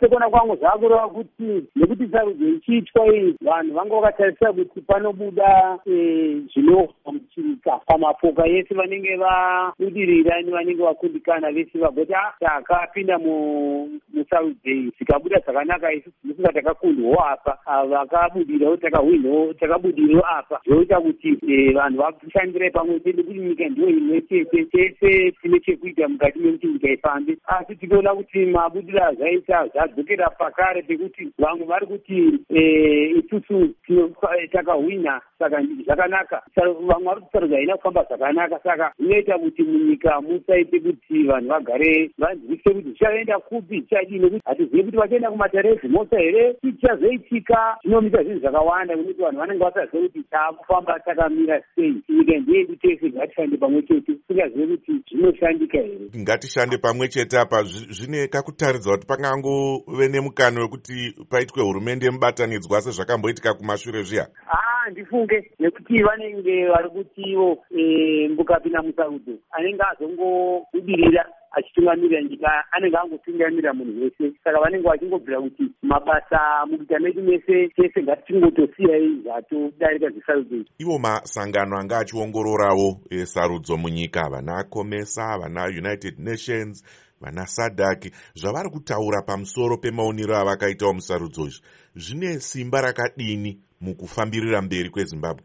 sekuona kwangu zvakureva kuti nekuti sarudzo ichiitwa iyi vanhu vanga vakatarisa kuti panobuda zvinoa muchirika pamapoka yese vanenge vabudirira nevanenge vakundikana vese vagoti a takapinda musarudzo iyi zikabuda zvakanaka isusu musinga takakundwawo apa vakabudirawo takahwinawo takabudirawo apa zvoita kuti vanhu vashandirai pamwe chete kuti nyika ndiyo imwe chete tese tine chekuita mukati mekuti nyika ifambe. Asi tinoona kuti mabudiro azvaita zvadzokera pakare pekuti vamwe vari kuti isusu takahwina saka zvakanaka. Vamwe vari kusarudzo haina kufamba zvakanaka saka zvinoita kuti munyika musaite kuti vanhu vagare vanzwisise kuti zvichaenda kupi zvichadii nekuti hatizivi kuti vachaenda kumaterezimosa here? Chichazoitika zvinomisa zvinhu zvakawanda nekuti vanhu vanenge vasazive kuti taakufamba takamira sei. Nyika ndeyedu tese ngatishande pamwe chete tisingazive kuti zvinoshandika here. Ngatishande pamwe chete apa. Zvine kakutaridza kuti pangangove nemukano wekuti paitwe hurumende mubatanidzwa sezvakamboitika kumashure zviya? Handifunge nekuti vanenge vari kuti ivo mbukapinda musarudzo anenge azongobudirira achitungamirira nyika anenge angotungamirira munhu wese saka vanenge vachingobvira kuti mabasa mukuita medu mese tese ngatichingotosiyai zvatodarika zvesarudzo izvi ivo masangano anga achiongororawo sarudzo munyika vana comesa vana united nations vana sadaki zvavari kutaura pamusoro pemaonero avakaitawo musarudzo izvi. Zvine simba rakadini mukufambirira mberi kwezimbabwe?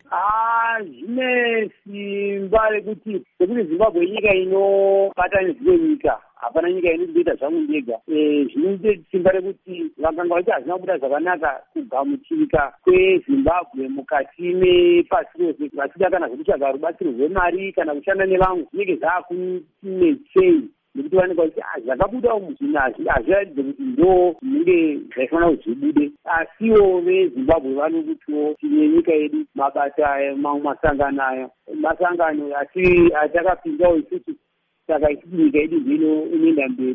Zvine simba rekuti rekuti zimbabwe inyika inobata nezvimwe nyika hapana nyika inotoita zvangu ndega. Zvinoite simba rekuti vakanga vachiti hazvina kubuda zvakanaka kugamuchirika kwezimbabwe mukati mepasi rose vachida kana zvekutsvaga rubatsiro rwemari kana kushanda nevamwe zvinenge zvaakunetsei nekuti vanenge vachiti zvakabuda umu zvinhu hazviratidze kuti ndo zvinenge zvaifanira kuti zvibude asiwo vezimbabwe vanokutiwo tine nyika yedu mabasa mamwe masangano ayo. Masangano atakapindawo isusu saka isusu nyika yedu zvino inoenda mberi